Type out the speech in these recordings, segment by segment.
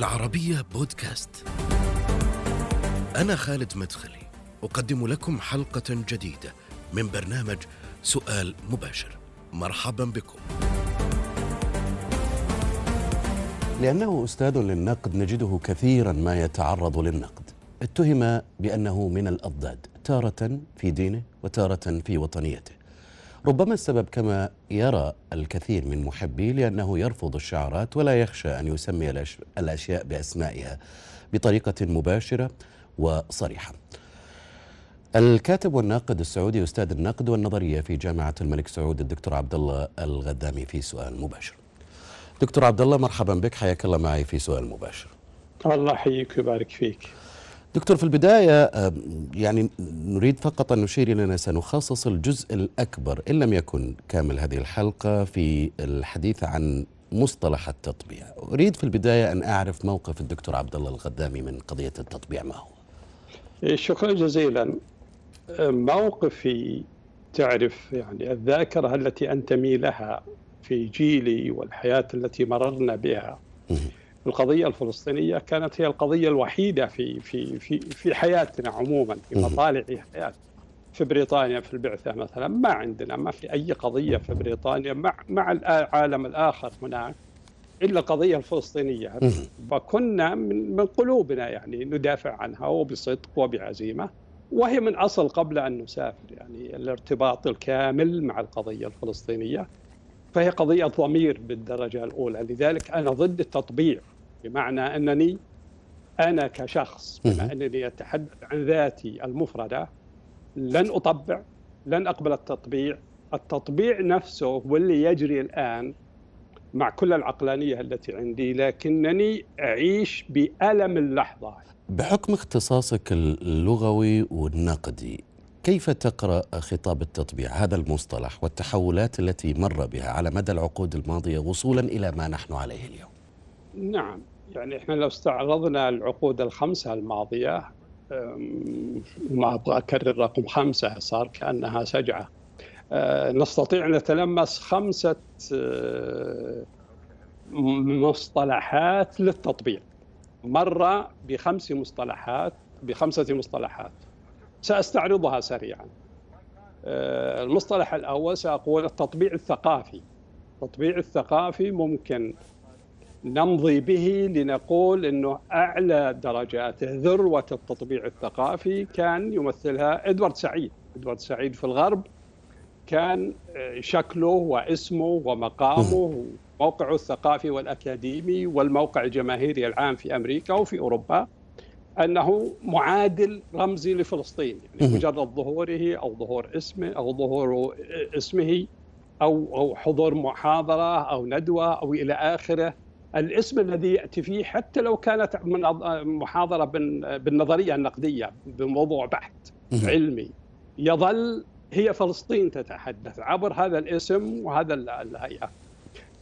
العربية بودكاست. أنا خالد مدخلي، أقدم لكم حلقة جديدة من برنامج سؤال مباشر. مرحبا بكم. لأنه أستاذ للنقد نجده كثيرا ما يتعرض للنقد اتهم بأنه من الأضداد تارة في دينه وتارة في وطنيته ربما السبب كما يرى الكثير من محبيه لأنه يرفض الشعارات ولا يخشى أن يسمي الأش- الأشياء بأسمائها بطريقة مباشرة وصريحة. الكاتب والناقد السعودي أستاذ النقد والنظرية في جامعة الملك سعود الدكتور عبد الله الغدامي في سؤال مباشر. دكتور عبد الله مرحبا بك حياك الله معي في سؤال مباشر. الله يحييك ويبارك فيك. دكتور في البداية يعني نريد فقط أن نشير إلى أننا سنخصص الجزء الأكبر إن لم يكن كامل هذه الحلقة في الحديث عن مصطلح التطبيع. أريد في البداية أن أعرف موقف الدكتور عبد الله الغدامي من قضية التطبيع. ما هو؟ شكرا جزيلا. موقفي تعرف يعني الذاكرة التي أنتمي لها في جيلي والحياة التي مررنا بها القضية الفلسطينية كانت هي القضية الوحيدة في في في في حياتنا عموما في. مطالع حياتنا في بريطانيا في البعثة مثلا ما عندنا ما في أي قضية في بريطانيا مع مع العالم الآخر هناك إلا القضية الفلسطينية. مم. وكنا من من قلوبنا يعني ندافع عنها وبصدق وبعزيمة وهي من أصل قبل أن نسافر يعني الارتباط الكامل مع القضية الفلسطينية. فهي قضية ضمير بالدرجة الأولى. لذلك أنا ضد التطبيع. بمعنى أنني أنا كشخص بما مهم. أنني أتحدث عن ذاتي المفردة لن أطبع لن أقبل التطبيع. التطبيع نفسه هو اللي يجري الآن مع كل العقلانية التي عندي لكنني أعيش بألم اللحظة. بحكم اختصاصك اللغوي والنقدي كيف تقرأ خطاب التطبيع؟ هذا المصطلح والتحولات التي مر بها على مدى العقود الماضية وصولا إلى ما نحن عليه اليوم. نعم. يعني إحنا لو استعرضنا العقود الخمسة الماضية أم، ما أبغى أكرر رقم خمسة صار كأنها سجعة أه، نستطيع أن نتلمس خمسة أه، مصطلحات للتطبيع مرة بخمس مصطلحات بخمسة مصطلحات. سأستعرضها سريعا. أه، المصطلح الأول سأقول التطبيع الثقافي. التطبيع الثقافي ممكن نمضي به لنقول إنه أعلى درجاته ذروه التطبيع الثقافي كان يمثلها إدوارد سعيد، إدوارد سعيد في الغرب كان آه، شكله واسمه ومقامه وموقعه الثقافي والأكاديمي والموقع الجماهيري العام في أمريكا وفي أوروبا أنه معادل رمزي لفلسطين، يعني. مجرد ظهوره أو ظهور اسمه أو ظهور اسمه أو أو حضور محاضرة أو ندوة أو إلى آخره. الاسم الذي يأتي فيه حتى لو كانت من محاضرة بال- بالنظرية النقدية بموضوع بحث. علمي يظل هي فلسطين تتحدث عبر هذا الاسم وهذا ال- الهيئة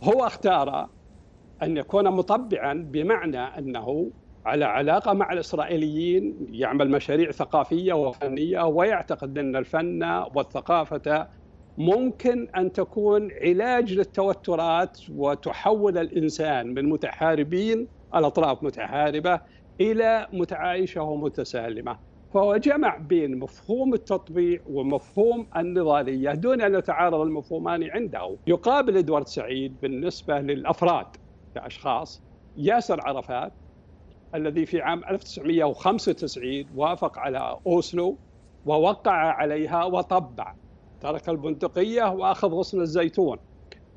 هو اختار أن يكون مطبعا بمعنى أنه على علاقة مع الإسرائيليين يعمل مشاريع ثقافية وفنية ويعتقد أن الفن والثقافة ممكن أن تكون علاج للتوترات وتحول الإنسان من متحاربين الأطراف متحاربة إلى متعايشة ومتسالمة. فهو جمع بين مفهوم التطبيع ومفهوم النضالية دون أن يتعارض المفهومان عنده. يقابل إدوارد سعيد بالنسبة للأفراد كأشخاص. ياسر عرفات الذي في عام 1995 وافق على أوسلو ووقع عليها وطبع. ترك البندقية وأخذ غصن الزيتون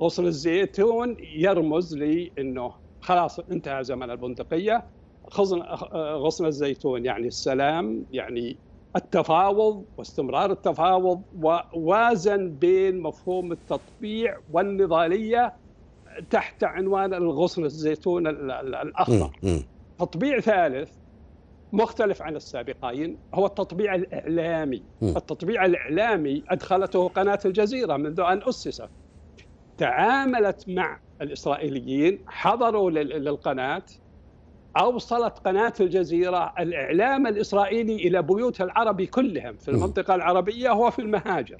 غصن الزيتون يرمز لأنه خلاص انتهى زمن البندقية غصن غصن الزيتون يعني السلام يعني التفاوض واستمرار التفاوض ووازن بين مفهوم التطبيع والنضالية تحت عنوان الغصن الزيتون ال- ال- الأخضر مم. مم. تطبيع ثالث مختلف عن السابقين هو التطبيع الإعلامي. التطبيع الإعلامي أدخلته قناة الجزيرة منذ أن أسست تعاملت مع الإسرائيليين حضروا لل- للقناة أوصلت قناة الجزيرة الإعلام الإسرائيلي إلى بيوت العرب كلهم في. المنطقة العربية وفي المهاجر.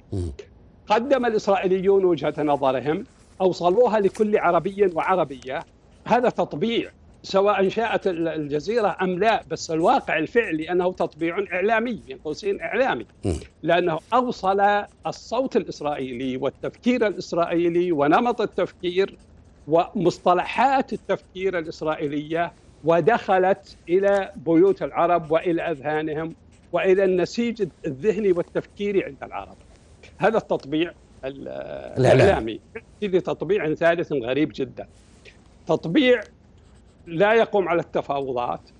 قدم الإسرائيليون وجهة نظرهم أوصلوها لكل عربي وعربية هذا تطبيع سواء شاءت الجزيرة أم لا بس الواقع الفعلي أنه تطبيع إعلامي بين قوسين إعلامي. لأنه أوصل الصوت الإسرائيلي والتفكير الإسرائيلي ونمط التفكير ومصطلحات التفكير الإسرائيلية ودخلت إلى بيوت العرب وإلى أذهانهم وإلى النسيج الذهني والتفكيري عند العرب. هذا التطبيع الإعلامي. لتطبيع ثالث غريب جدا. تطبيع لا يقوم على التفاوضات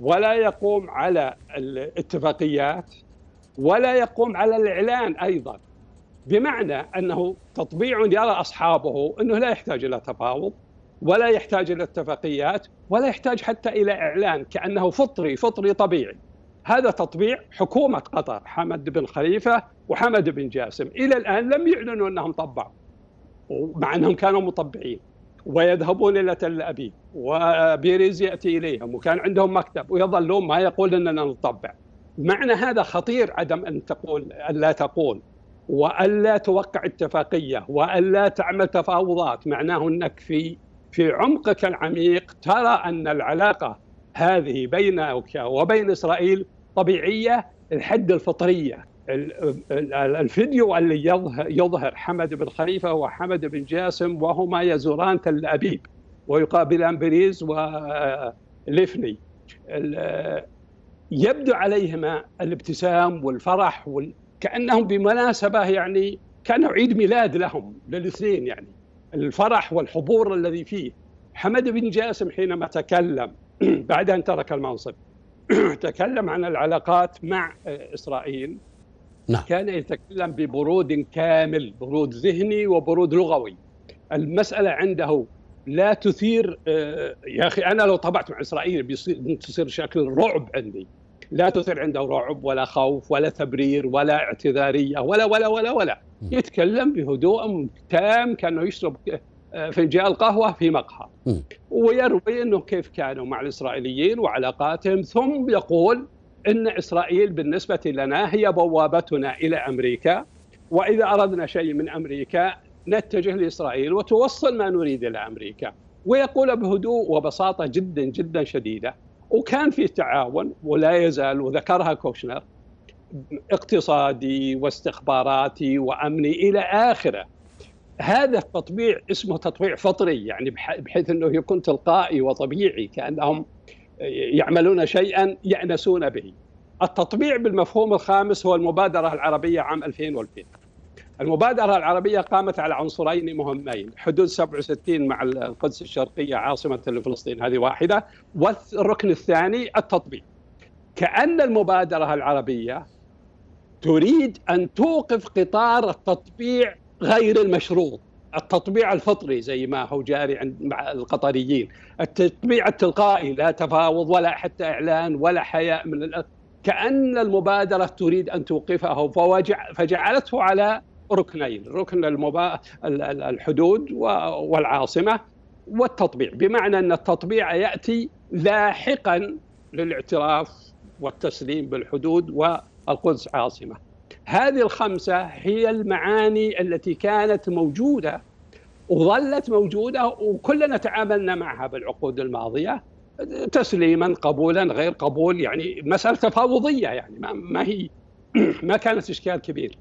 ولا يقوم على الاتفاقيات ولا يقوم على الإعلان أيضا. بمعنى أنه تطبيع يرى أصحابه أنه لا يحتاج إلى تفاوض ولا يحتاج إلى اتفاقيات ولا يحتاج حتى إلى إعلان كأنه فطري فطري طبيعي. هذا تطبيع حكومة قطر حمد بن خليفة وحمد بن جاسم. إلى الآن لم يعلنوا أنهم طبعوا مع أنهم كانوا مطبعين. ويذهبون إلى تل أبيب وبيريز يأتي إليهم وكان عندهم مكتب ويظلون ما يقول إننا نطبع. معنى هذا خطير عدم أن تقول الا تقول وألا توقع اتفاقية وألا تعمل تفاوضات. معناه أنك في في عمقك العميق ترى أن العلاقة هذه بينك وبين إسرائيل طبيعية الحد الفطرية. الفيديو اللي يظهر حمد بن خليفة وحمد بن جاسم وهما يزوران تل أبيب ويقابلان بريز وليفني يبدو عليهما الابتسام والفرح وال... كأنهم بمناسبة يعني كأنه عيد ميلاد لهم للاثنين يعني. الفرح والحضور الذي فيه. حمد بن جاسم حينما تكلم بعد أن ترك المنصب تكلم عن العلاقات مع إسرائيل. نعم. كان يتكلم ببرود كامل برود ذهني وبرود لغوي. المسألة عنده لا تثير آه، يا أخي أنا لو طبعت مع إسرائيل بيصير تصير شكل رعب عندي. لا تثير عنده رعب ولا خوف ولا تبرير ولا اعتذارية ولا ولا ولا ولا. يتكلم بهدوء تام كأنه يشرب آه، فنجان قهوة في مقهى. ويروي أنه كيف كانوا مع الإسرائيليين وعلاقاتهم ثم يقول إن إسرائيل بالنسبة لنا هي بوابتنا إلى أمريكا وإذا أردنا شيء من أمريكا نتجه لإسرائيل وتوصل ما نريد إلى أمريكا. ويقول بهدوء وبساطة جدا جدا شديدة. وكان في تعاون ولا يزال وذكرها كوشنر اقتصادي واستخباراتي وأمني إلى آخره. هذا التطبيع اسمه تطبيع فطري يعني بحيث إنه يكون تلقائي وطبيعي كأنهم يعملون شيئا يأنسون به. التطبيع بالمفهوم الخامس هو المبادرة العربية عام 2000 و2000 المبادرة العربية قامت على عنصرين مهمين حدود 67 مع القدس الشرقية عاصمة لفلسطين هذه واحدة. والركن الثاني التطبيع. كأن المبادرة العربية تريد أن توقف قطار التطبيع غير المشروط. التطبيع الفطري زي ما هو جاري عند مع القطريين. التطبيع التلقائي لا تفاوض ولا حتى إعلان ولا حياء من الأ... كأن المبادرة تريد أن توقفه فوجع فجعلته على ركنين ركن المبا... الحدود والعاصمة والتطبيع. بمعنى أن التطبيع يأتي لاحقا للاعتراف والتسليم بالحدود والقدس عاصمة. هذه الخمسة هي المعاني التي كانت موجودة وظلت موجودة وكلنا تعاملنا معها بالعقود الماضية تسليما قبولا غير قبول يعني مسألة تفاوضية يعني ما, ما هي ما كانت إشكال كبير.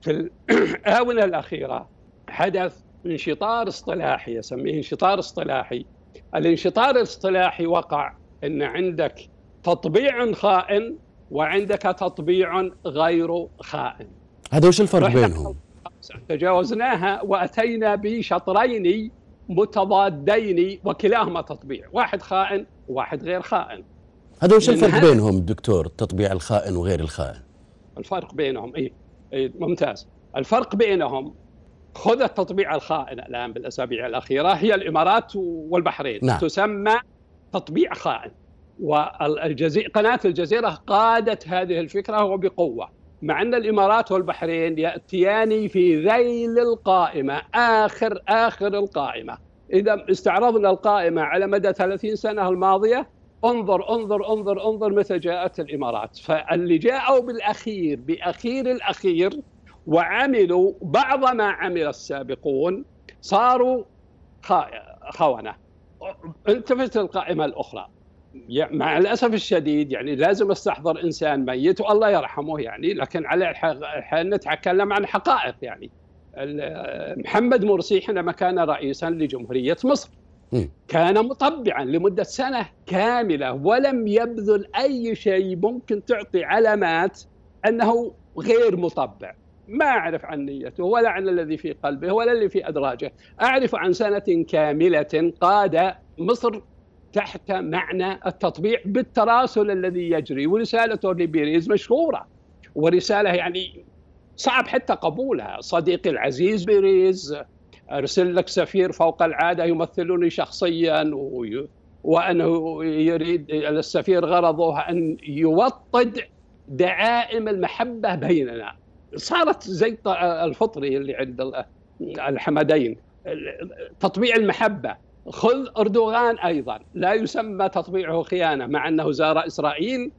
في الآونة الأخيرة حدث انشطار اصطلاحي يسميه انشطار اصطلاحي. الانشطار الاصطلاحي وقع إن عندك تطبيع خائن وعندك تطبيع غير خائن هذا وش الفرق بينهم؟ تجاوزناها وأتينا بشطرين متضادين وكلاهما تطبيع، واحد خائن وواحد غير خائن. هذا وش الفرق بينهم دكتور التطبيع الخائن وغير الخائن؟ الفرق بينهم اي إيه ممتاز. الفرق بينهم خذ التطبيع الخائن الآن بالأسابيع الأخيرة هي الإمارات والبحرين نعم. تسمى تطبيع خائن والجزيرة قناة الجزيرة قادت هذه الفكرة وبقوة مع أن الإمارات والبحرين يأتيان في ذيل القائمة آخر آخر القائمة. إذا استعرضنا القائمة على مدى 30 سنة الماضية انظر انظر انظر انظر متى جاءت الإمارات. فاللي جاءوا بالأخير بأخير الأخير وعملوا بعض ما عمل السابقون صاروا خونة. التفت القائمة الأخرى. مع الأسف الشديد يعني لازم أستحضر إنسان ميت والله يرحمه يعني لكن على الحال نتكلم عن حقائق يعني. محمد مرسي حينما كان رئيسا لجمهورية مصر كان مطبعا لمدة سنة كاملة ولم يبذل أي شيء ممكن تعطي علامات أنه غير مطبع. ما أعرف عن نيته ولا عن الذي في قلبه ولا اللي في أدراجه. أعرف عن سنة كاملة قاد مصر تحت معنى التطبيع بالتراسل الذي يجري ورسالته لبيريز مشهورة ورسالة يعني صعب حتى قبولها. صديقي العزيز بيريز أرسل لك سفير فوق العادة يمثلني شخصيا وأنه يريد السفير غرضه أن يوطد دعائم المحبة بيننا. صارت زي الفطري اللي عند الحمدين تطبيع المحبة. خذ أردوغان أيضا. لا يسمى تطبيعه خيانة مع أنه زار إسرائيل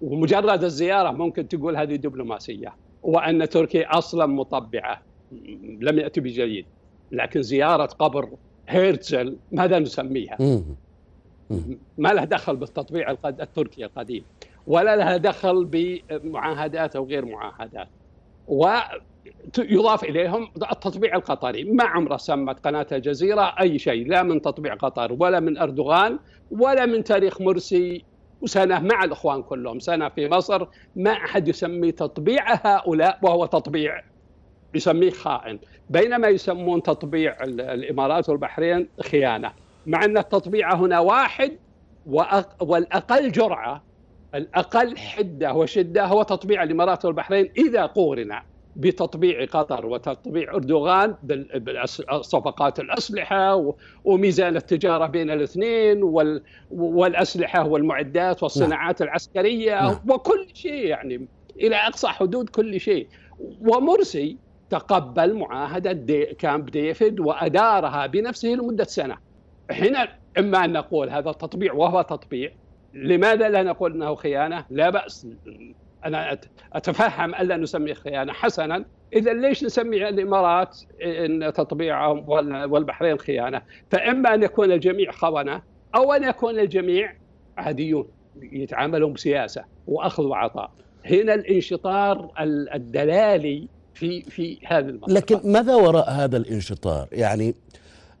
ومجرد الزيارة ممكن تقول هذه دبلوماسية وأن تركيا أصلا مطبعة. لم يأتي بجيد. لكن زيارة قبر هيرتزل ماذا نسميها؟ ما له دخل بالتطبيع التركي القديم ولا لها دخل بمعاهدات أو غير معاهدات. ويضاف إليهم التطبيع القطري. ما عمره سمت قناة الجزيرة أي شيء لا من تطبيع قطر ولا من أردوغان ولا من تاريخ مرسي. وسنة مع الإخوان كلهم سنة في مصر ما أحد يسمي تطبيع هؤلاء وهو تطبيع يسميه خائن. بينما يسمون تطبيع الإمارات والبحرين خيانة. مع أن التطبيع هنا واحد والأقل جرعة الأقل حدة وشدة هو تطبيع الإمارات والبحرين إذا قورن بتطبيع قطر وتطبيع أردوغان بالصفقات الأسلحة وميزان التجارة بين الاثنين والأسلحة والمعدات والصناعات نعم. العسكرية نعم. وكل شيء يعني إلى أقصى حدود كل شيء ومرسي تقبل معاهدة دي كامب ديفيد وأدارها بنفسه لمدة سنة هنا إما أن نقول هذا تطبيع وهو تطبيع لماذا لا نقول إنه خيانة؟ لا بأس أنا أتفهم الا نسميه خيانة حسنا اذا ليش نسمي الإمارات إن تطبيعهم والبحرين خيانة؟ فإما أن يكون الجميع خونة أو أن يكون الجميع عاديون يتعاملون بسياسة وأخذ وعطاء. هنا الانشطار الدلالي في في هذا المنطقة لكن ماذا وراء هذا الانشطار؟ يعني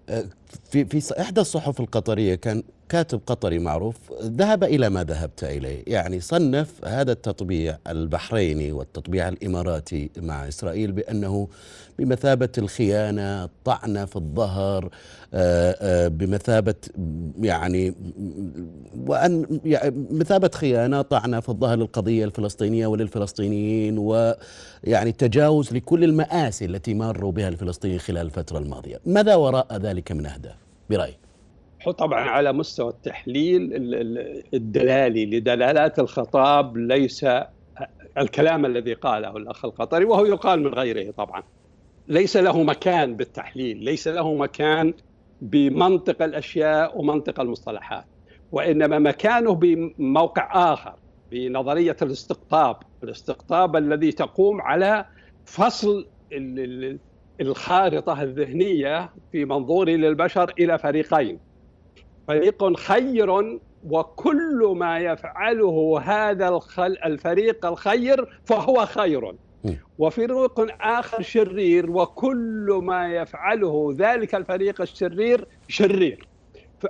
آه، في في إحدى الصحف القطرية كان كاتب قطري معروف ذهب إلى ما ذهبت إليه، يعني صنف هذا التطبيع البحريني والتطبيع الإماراتي مع إسرائيل بأنه بمثابة الخيانة، الطعنه في الظهر، آه، آه، بمثابة يعني وأن يعني مثابة خيانة، طعنه في الظهر للقضية الفلسطينية وللفلسطينيين ويعني تجاوز لكل المآسي التي مروا بها الفلسطينيين خلال الفترة الماضية، ماذا وراء ذلك من أهداف؟ برأيك؟ طبعا على مستوى التحليل الدلالي لدلالات الخطاب ليس الكلام الذي قاله الأخ القطري وهو يقال من غيره طبعا ليس له مكان بالتحليل ليس له مكان بمنطق الأشياء ومنطق المصطلحات وإنما مكانه بموقع آخر بنظرية الاستقطاب الاستقطاب الذي تقوم على فصل الخارطة الذهنية في منظوري للبشر إلى فريقين. فريق خير وكل ما يفعله هذا الفريق الخير فهو خير. وفريق آخر شرير وكل ما يفعله ذلك الفريق الشرير شرير.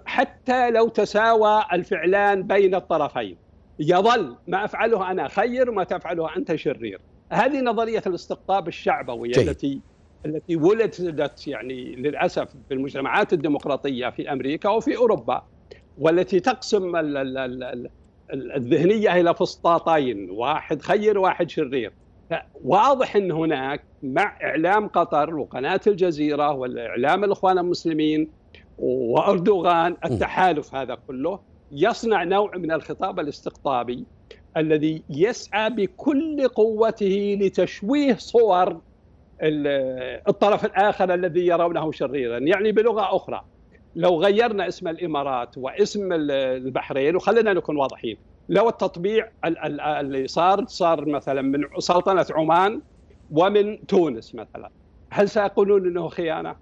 حتى لو تساوى الفعلان بين الطرفين يظل ما أفعله أنا خير وما تفعله أنت شرير. هذه نظرية الاستقطاب الشعبوية جيد. التي التي ولدت يعني للأسف في المجتمعات الديمقراطية في أمريكا وفي أوروبا والتي تقسم الذهنية إلى فسطاطين واحد خير وواحد شرير. واضح إن هناك مع إعلام قطر وقناة الجزيرة والإعلام الإخوان المسلمين وأردوغان التحالف هذا كله يصنع نوع من الخطاب الاستقطابي الذي يسعى بكل قوته لتشويه صور الطرف الآخر الذي يرونه شريرا يعني بلغة أخرى لو غيرنا اسم الإمارات واسم البحرين وخلينا نكون واضحين لو التطبيع اللي صار صار مثلا من سلطنة عمان ومن تونس مثلا هل سيقولون إنه خيانة؟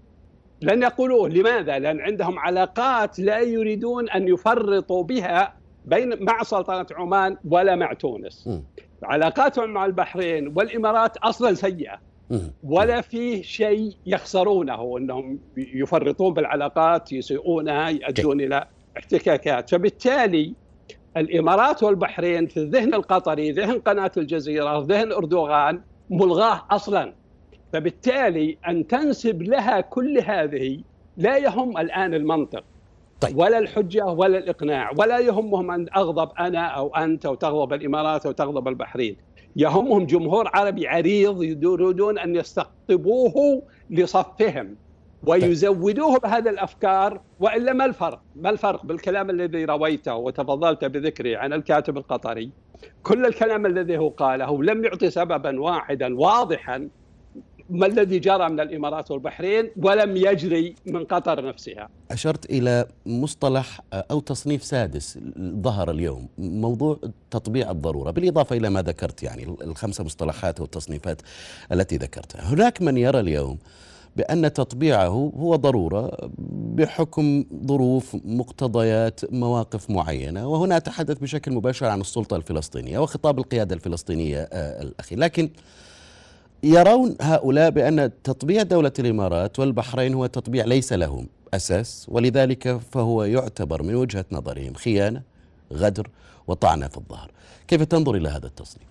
لن يقولوه لماذا؟ لأن عندهم علاقات لا يريدون أن يفرطوا بها بين مع سلطنة عمان ولا مع تونس م. علاقاتهم مع البحرين والإمارات أصلا سيئة. ولا فيه شيء يخسرونه انهم يفرطون بالعلاقات يسيئونها يؤدون إلى احتكاكات. فبالتالي الإمارات والبحرين في الذهن القطري ذهن قناة الجزيرة ذهن أردوغان ملغاه أصلا. فبالتالي أن تنسب لها كل هذه لا يهم الآن المنطق. طيب. ولا الحجة ولا الإقناع ولا يهمهم أن أغضب أنا أو أنت أو تغضب الإمارات أو تغضب البحرين. يهمهم جمهور عربي عريض يريدون أن يستقطبوه لصفهم ويزودوه بهذه الأفكار وإلا ما الفرق؟ ما الفرق بالكلام الذي رويته وتفضلت بذكره عن الكاتب القطري؟ كل الكلام الذي هو قاله لم يعطي سببا واحدا واضحا ما الذي جرى من الإمارات والبحرين ولم يجري من قطر نفسها. أشرت إلى مصطلح أو تصنيف سادس ظهر اليوم موضوع تطبيع الضرورة بالإضافة إلى ما ذكرت يعني الخمسة مصطلحات والتصنيفات التي ذكرتها هناك من يرى اليوم بأن تطبيعه هو ضرورة بحكم ظروف مقتضيات مواقف معينة وهنا أتحدث بشكل مباشر عن السلطة الفلسطينية وخطاب القيادة الفلسطينية الأخير لكن يرون هؤلاء بأن تطبيع دولة الإمارات والبحرين هو تطبيع ليس لهم أساس. ولذلك فهو يعتبر من وجهة نظرهم خيانة غدر وطعنة في الظهر. كيف تنظر إلى هذا التصنيف؟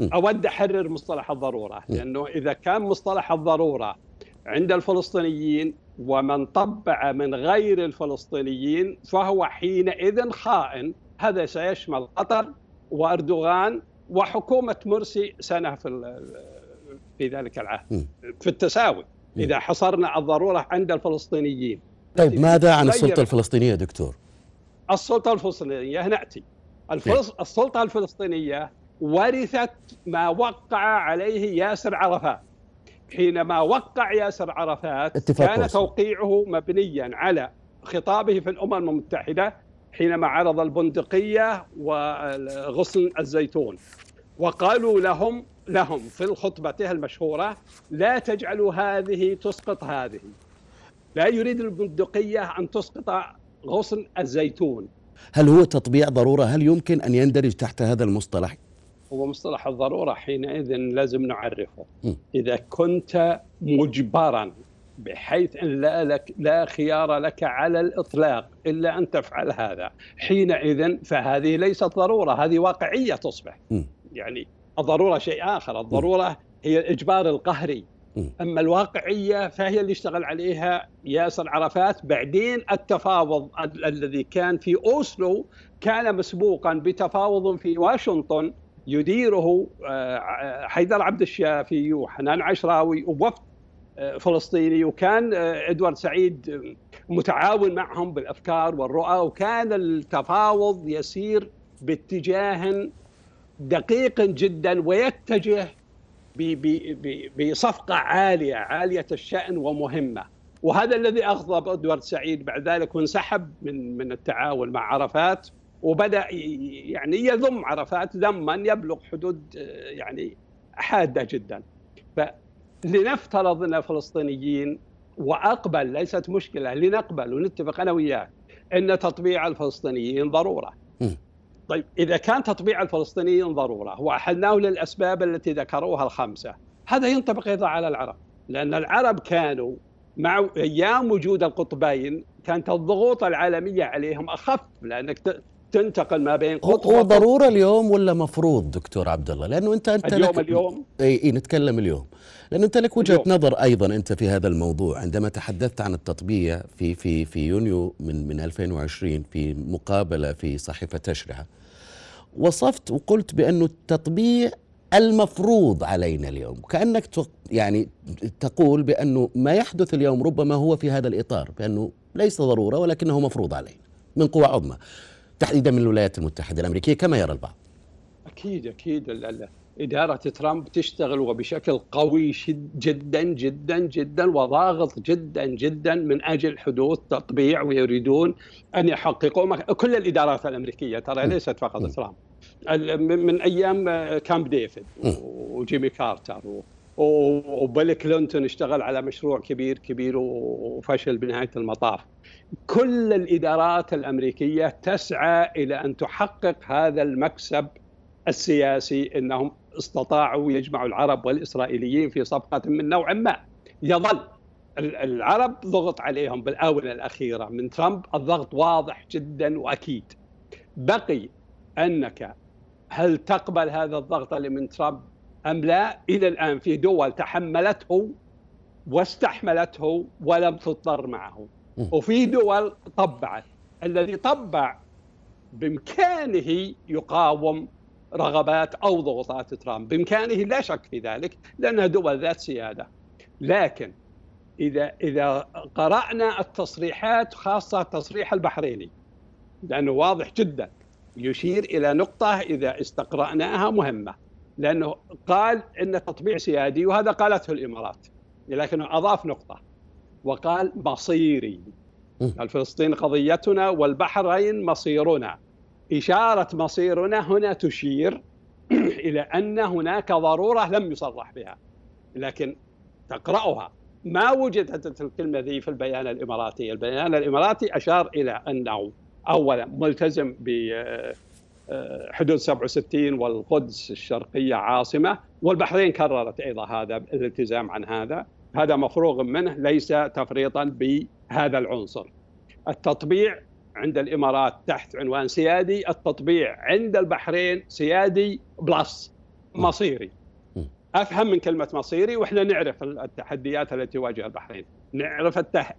أود أحرر مصطلح الضرورة لأنه إذا كان مصطلح الضرورة عند الفلسطينيين ومن طبع من غير الفلسطينيين فهو حينئذ خائن. هذا سيشمل قطر وأردوغان وحكومة مرسي سنة في في ذلك العهد. في التساوي. إذا حصرنا الضرورة عند الفلسطينيين. طيب ماذا عن السلطة الفلسطينية دكتور؟ السلطة الفلسطينية نأتي. الفلس... السلطة الفلسطينية ورثت ما وقع عليه ياسر عرفات. حينما وقع ياسر عرفات اتفاق كان. توقيعه مبنيا على خطابه في الأمم المتحدة حينما عرض البندقية وغصن الزيتون. وقالوا لهم لهم في خطبته المشهورة لا تجعلوا هذه تسقط هذه لا يريد البندقية أن تسقط غصن الزيتون هل هو تطبيع ضرورة هل يمكن أن يندرج تحت هذا المصطلح؟ هو مصطلح الضرورة حينئذ لازم نعرفه م. إذا كنت مجبرا بحيث أن لا, لك لا خيار لك على الإطلاق إلا أن تفعل هذا حينئذ فهذه ليست ضرورة هذه واقعية تصبح م. يعني الضرورة شيء آخر. الضرورة هي الإجبار القهري. م. أما الواقعية فهي اللي اشتغل عليها ياسر عرفات. بعدين التفاوض ال- الذي كان في أوسلو كان مسبوقا بتفاوض في واشنطن يديره آه، حيدر عبد الشافي وحنان عشراوي ووفد آه، فلسطيني. وكان آه، إدوارد سعيد متعاون معهم بالأفكار والرؤى. وكان التفاوض يسير باتجاه دقيق جدا ويتجه ب- ب- ب- بصفقة عالية عالية الشأن ومهمة. وهذا الذي أغضب إدوارد سعيد بعد ذلك وانسحب من من التعاون مع عرفات وبدأ ي- يعني يذم عرفات ذما يبلغ حدود آه، يعني حادة جدا. فلنفترض إن الفلسطينيين وأقبل ليست مشكلة لنقبل ونتفق أنا وياك إن تطبيع الفلسطينيين ضرورة. م. طيب إذا كان تطبيع الفلسطينيين ضرورة وأحلناه للأسباب التي ذكروها الخمسة. هذا ينطبق أيضا على العرب لأن العرب كانوا مع أيام وجود القطبين كانت الضغوط العالمية عليهم أخف لأنك ت- تنتقل ما بين قطب هو. ضرورة اليوم ولا مفروض دكتور عبد الله؟ لأنه أنت أنت اليوم لك اليوم. إي إي نتكلم اليوم. لأنه أنت لك وجهة اليوم. نظر أيضا أنت في هذا الموضوع. عندما تحدثت عن التطبيع في في في يونيو من من 2020 في مقابلة في صحيفة تشريعه وصفت وقلت بأنه التطبيع المفروض علينا اليوم. كأنك تق- يعني تقول بأنه ما يحدث اليوم ربما هو في هذا الإطار بأنه ليس ضرورة ولكنه مفروض علينا من قوى عظمى. تحديدا من الولايات المتحدة الأمريكية كما يرى البعض. أكيد أكيد. إدارة ترامب تشتغل وبشكل قوي جدا جدا جدا وضاغط جدا جدا من أجل حدوث تطبيع ويريدون أن يحققوا كل الإدارات الأمريكية ترى. ليست فقط. ترامب من آه، كامب ديفيد. وجيمي كارتر وبيل كلينتون اشتغل على مشروع كبير كبير وفشل بنهاية المطاف كل الإدارات الأمريكية تسعى إلى أن تحقق هذا المكسب السياسي إنهم استطاعوا يجمعوا العرب والإسرائيليين في صفقة من نوع ما. يظل العرب ضغط عليهم بالآونة الأخيرة. من ترامب الضغط واضح جدا وأكيد. بقي أنك هل تقبل هذا الضغط اللي من ترامب؟ أم لا؟ إلى الآن في دول تحملته واستحملته ولم تضطر معه. وفي دول طبعت. الذي طبع بإمكانه يقاوم رغبات أو ضغوطات ترامب. بإمكانه لا شك في ذلك لأنها دول ذات سيادة. لكن إذا إذا قرأنا التصريحات خاصة التصريح البحريني لأنه واضح جدا يشير إلى نقطة إذا استقرأناها مهمة. لأنه قال إن تطبيع سيادي وهذا قالته الإمارات لكنه أضاف نقطة وقال مصيري. الفلسطين قضيتنا والبحرين مصيرنا. إشارة مصيرنا هنا تشير إلى أن هناك ضرورة لم يصرح بها لكن تقرأها. ما وجدت الكلمة ذي في البيان الإماراتي، البيان الإماراتي أشار إلى أنه اولا ملتزم ب آه، حدود 67 والقدس الشرقية عاصمة والبحرين كررت أيضا هذا الالتزام عن هذا. هذا مفروغ منه ليس تفريطا بهذا العنصر. التطبيع عند الإمارات تحت عنوان سيادي التطبيع عند البحرين سيادي بلس مصيري. أفهم من كلمة مصيري وإحنا نعرف التحديات التي تواجه البحرين. نعرف التح...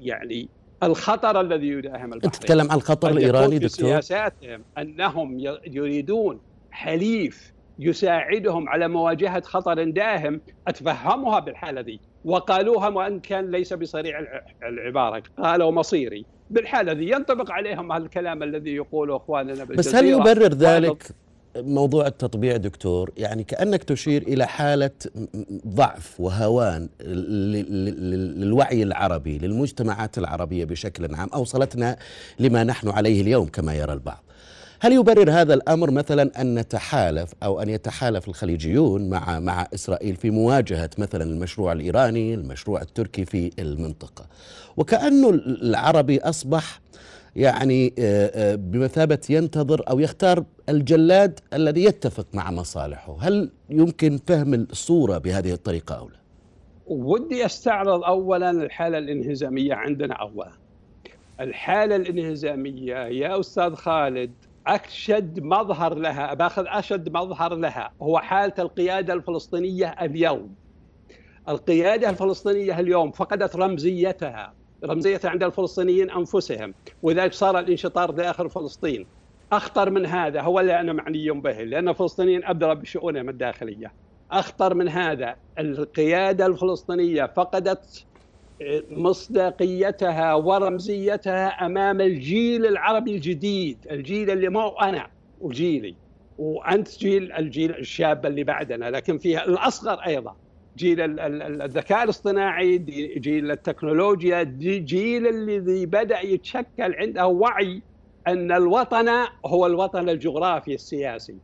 يعني الخطر الذي يداهم البحرين. تتكلم عن الخطر الإيراني دكتور؟ سياساتهم أنهم يريدون حليف يساعدهم على مواجهة خطر داهم. أتفهمها بالحالة دي. وقالوها وان كان ليس بصريح العبارة. قالوا مصيري. بالحاله دي ينطبق عليهم هالكلام الذي يقوله أخواننا بس هل يبرر ذلك موضوع التطبيع دكتور؟ يعني كأنك تشير إلى حالة ضعف وهوان للوعي العربي للمجتمعات العربية بشكل عام أوصلتنا لما نحن عليه اليوم كما يرى البعض. هل يبرر هذا الأمر مثلا أن نتحالف أو أن يتحالف الخليجيون مع مع إسرائيل في مواجهة مثلا المشروع الإيراني، المشروع التركي في المنطقة. وكانه العربي أصبح يعني آه، آه، بمثابة ينتظر أو يختار الجلاد الذي يتفق مع مصالحه هل يمكن فهم الصورة بهذه الطريقة أو لا؟ ودي أستعرض اولا الحالة الانهزامية عندنا اولا. الحالة الانهزامية يا أستاذ خالد أشد مظهر لها باخذ أشد مظهر لها. هو حالة القيادة الفلسطينية اليوم. القيادة الفلسطينية اليوم فقدت رمزيتها رمزيتها عند الفلسطينيين أنفسهم. ولذلك صار الانشطار داخل فلسطين. أخطر من هذا هو اللي أنا معني به لأن الفلسطينيين ادرى بشؤونهم الداخلية. أخطر من هذا القيادة الفلسطينية فقدت مصداقيتها ورمزيتها أمام الجيل العربي الجديد، الجيل اللي مو أنا وجيلي. وأنت جيل الجيل الشاب اللي بعدنا لكن فيها الأصغر أيضا. جيل الذكاء الاصطناعي جيل التكنولوجيا جيل الذي بدأ يتشكل عنده وعي أن الوطن هو الوطن الجغرافي السياسي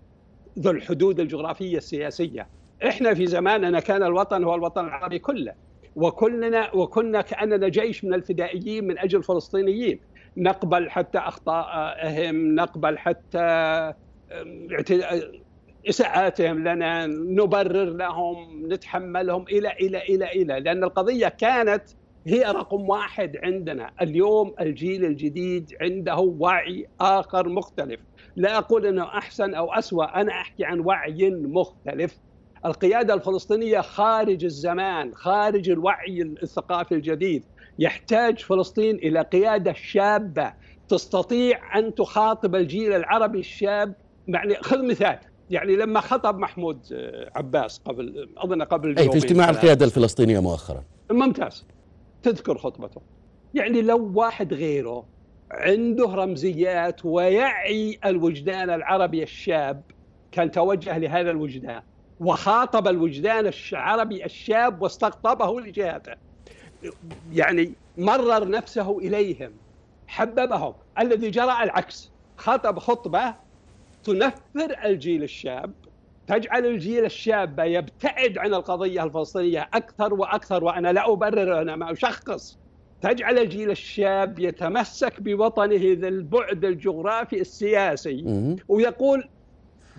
ذو الحدود الجغرافية السياسية. إحنا في زماننا كان الوطن هو الوطن العربي كله. وكلنا وكنا كأننا جيش من الفدائيين من أجل الفلسطينيين. نقبل حتى أخطائهم نقبل حتى إساءاتهم لنا نبرر لهم نتحملهم إلى إلى إلى إلى. لأن القضية كانت هي رقم واحد عندنا. اليوم الجيل الجديد عنده وعي آخر مختلف. لا أقول إنه أحسن أو أسوأ. أنا أحكي عن وعي مختلف. القيادة الفلسطينية خارج الزمان خارج الوعي الثقافي الجديد. يحتاج فلسطين إلى قيادة شابة تستطيع أن تخاطب الجيل العربي الشاب. يعني خذ مثال يعني لما خطب محمود آه، عباس قبل أظن قبل أي في اجتماع القيادة الفلسطينية مؤخرا. ممتاز. تذكر خطبته. يعني لو واحد غيره عنده رمزيات ويعي الوجدان العربي الشاب كان توجه لهذا الوجدان. وخاطب الوجدان العربي الشاب واستقطبه لجهته. يعني مرر نفسه إليهم حببهم. الذي جرى العكس خطب خطبة تنفر الجيل الشاب تجعل الجيل الشاب يبتعد عن القضية الفلسطينية أكثر وأكثر وأنا لا أبرر أنا ما أشخص. تجعل الجيل الشاب يتمسك بوطنه ذا البعد الجغرافي السياسي. ويقول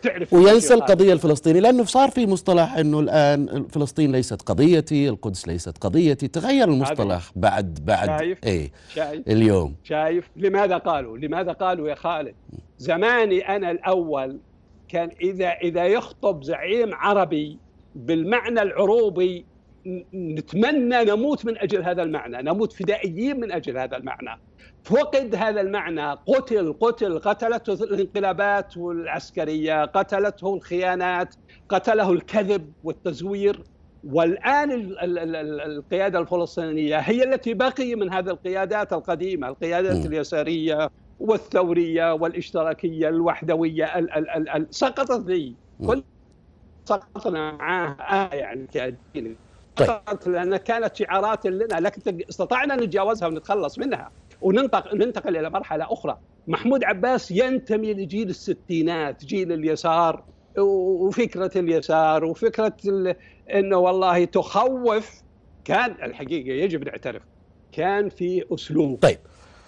تعرف وينسى القضية الفلسطينية لأنه صار في مصطلح أنه الآن فلسطين ليست قضيتي القدس ليست قضيتي. تغير المصطلح بعد بعد شايف؟ إيه شايف؟ اليوم. شايف؟ لماذا قالوا؟ لماذا قالوا يا خالد؟ زماني أنا الأول كان إذا إذا يخطب زعيم عربي بالمعنى العروبي نتمنى نموت من أجل هذا المعنى نموت فدائيين من أجل هذا المعنى فقد هذا المعنى قتل قتل قتلته الانقلابات والعسكرية قتلته الخيانات قتله الكذب والتزوير والآن ال- ال- ال- ال- القيادة الفلسطينية هي التي بقي من هذه القيادات القديمة، القيادات. اليسارية والثورية والاشتراكية الوحدوية ال ال ال سقطت ذي. كل سقطنا معاها آه يعني طيب. لأن كانت شعارات لنا لكن استطعنا نتجاوزها ونتخلص منها وننتقل ننتقل إلى مرحلة أخرى، محمود عباس ينتمي لجيل الستينات، جيل اليسار وفكرة اليسار وفكرة ال- إنه والله تخوف. كان الحقيقة يجب نعترف كان في أسلوب طيب.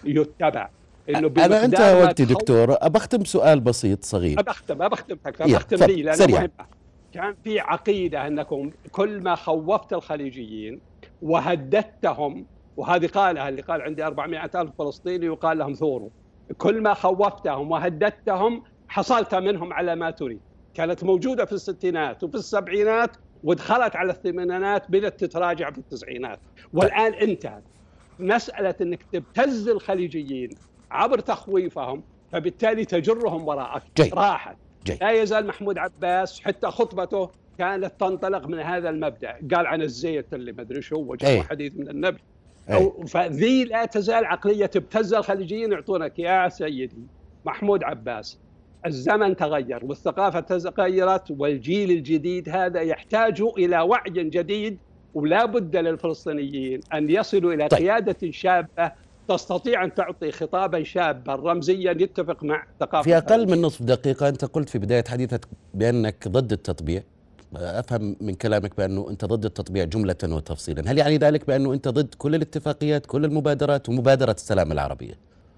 يتبع. إنه انتهى ما وقتي دكتور بختم بسؤال بسيط صغير. بختم بختم يلا، بختم تفضل، لي لأنه سريعاً. مهمه كان في عقيدة أنكم كل ما خوفت الخليجيين وهددتهم وهذه قالها اللي قال عندي 400 ألف فلسطيني وقال لهم ثوروا. كل ما خوفتهم وهددتهم حصلت منهم على ما تريد. كانت موجودة في الستينات وفي السبعينات ودخلت على الثمانينات بدأت تتراجع في التسعينات. والآن انتهت مسألة أنك تبتز الخليجيين عبر تخويفهم فبالتالي تجرهم وراءك. جيد. راحت. جيد لا يزال محمود عباس حتى خطبته كانت تنطلق من هذا المبدأ قال عن الزيت اللي ما أدري شو وجاب أي. حديث من النبي أي. أو فذي لا تزال عقلية تبتز الخليجيين يعطونك يا سيدي محمود عباس الزمن تغير والثقافة تغيرت والجيل الجديد هذا يحتاج إلى وعي جديد ولا بد للفلسطينيين أن يصلوا إلى طيب. قيادة شابة تستطيع أن تعطي خطابا شابا رمزيا يتفق مع ثقافة في أقل. من نصف دقيقة أنت قلت في بداية حديثك بأنك ضد التطبيع أفهم من كلامك بأنه أنت ضد التطبيع جملة وتفصيلا هل يعني ذلك بأنه أنت ضد كل الاتفاقيات كل المبادرات ومبادرة السلام العربية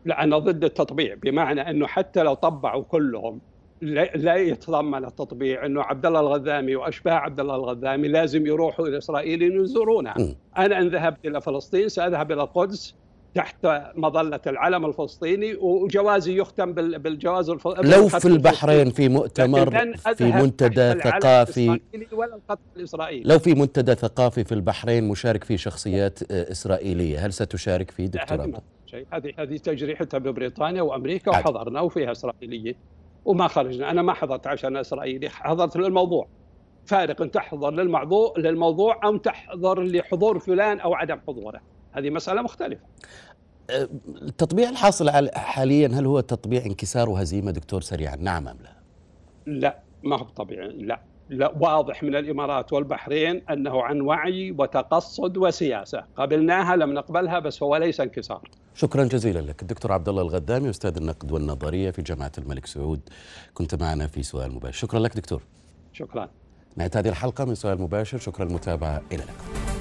لا أنا ضد التطبيع بمعنى أنه حتى لو طبعوا كلهم لا يتضمن التطبيع أنه عبد الله الغذامي وأشباه عبد الله الغذامي لازم يروحوا إلى إسرائيل يزورونها. أنا إن ذهبت إلى فلسطين سأذهب إلى القدس تحت مظلة العلم الفلسطيني وجوازي يختم بال- بالجواز الف... لو في البحرين في مؤتمر في منتدى ثقافي. ولا الخط الإسرائيلي. لو في منتدى ثقافي في البحرين مشارك فيه شخصيات آه، إسرائيلية هل ستشارك فيه دكتور شيء. هذه هذه تجريحتها ببريطانيا وأمريكا. وحضرنا وفيها اسرائيليه وما خرجنا. أنا ما حضرت عشان إسرائيلي حضرت للموضوع. فارق أن تحضر للموضوع للموضوع أو تحضر لحضور فلان أو عدم حضوره. هذه مسألة مختلفة. آه، التطبيع الحاصل حاليا هل هو تطبيع انكسار وهزيمة دكتور سريعا؟ نعم أم لا؟ لا ما هو طبيعي. لا لا واضح من الإمارات والبحرين أنه عن وعي وتقصد وسياسة. قبلناها لم نقبلها بس هو ليس انكسار. شكرا جزيلا لك. الدكتور عبد الله الغدامي أستاذ النقد والنظرية في جامعة الملك سعود. كنت معنا في سؤال مباشر. شكرا لك دكتور. شكرا. نهايه هذه الحلقة من سؤال مباشر. شكرا المتابعة. إلى اللقاء.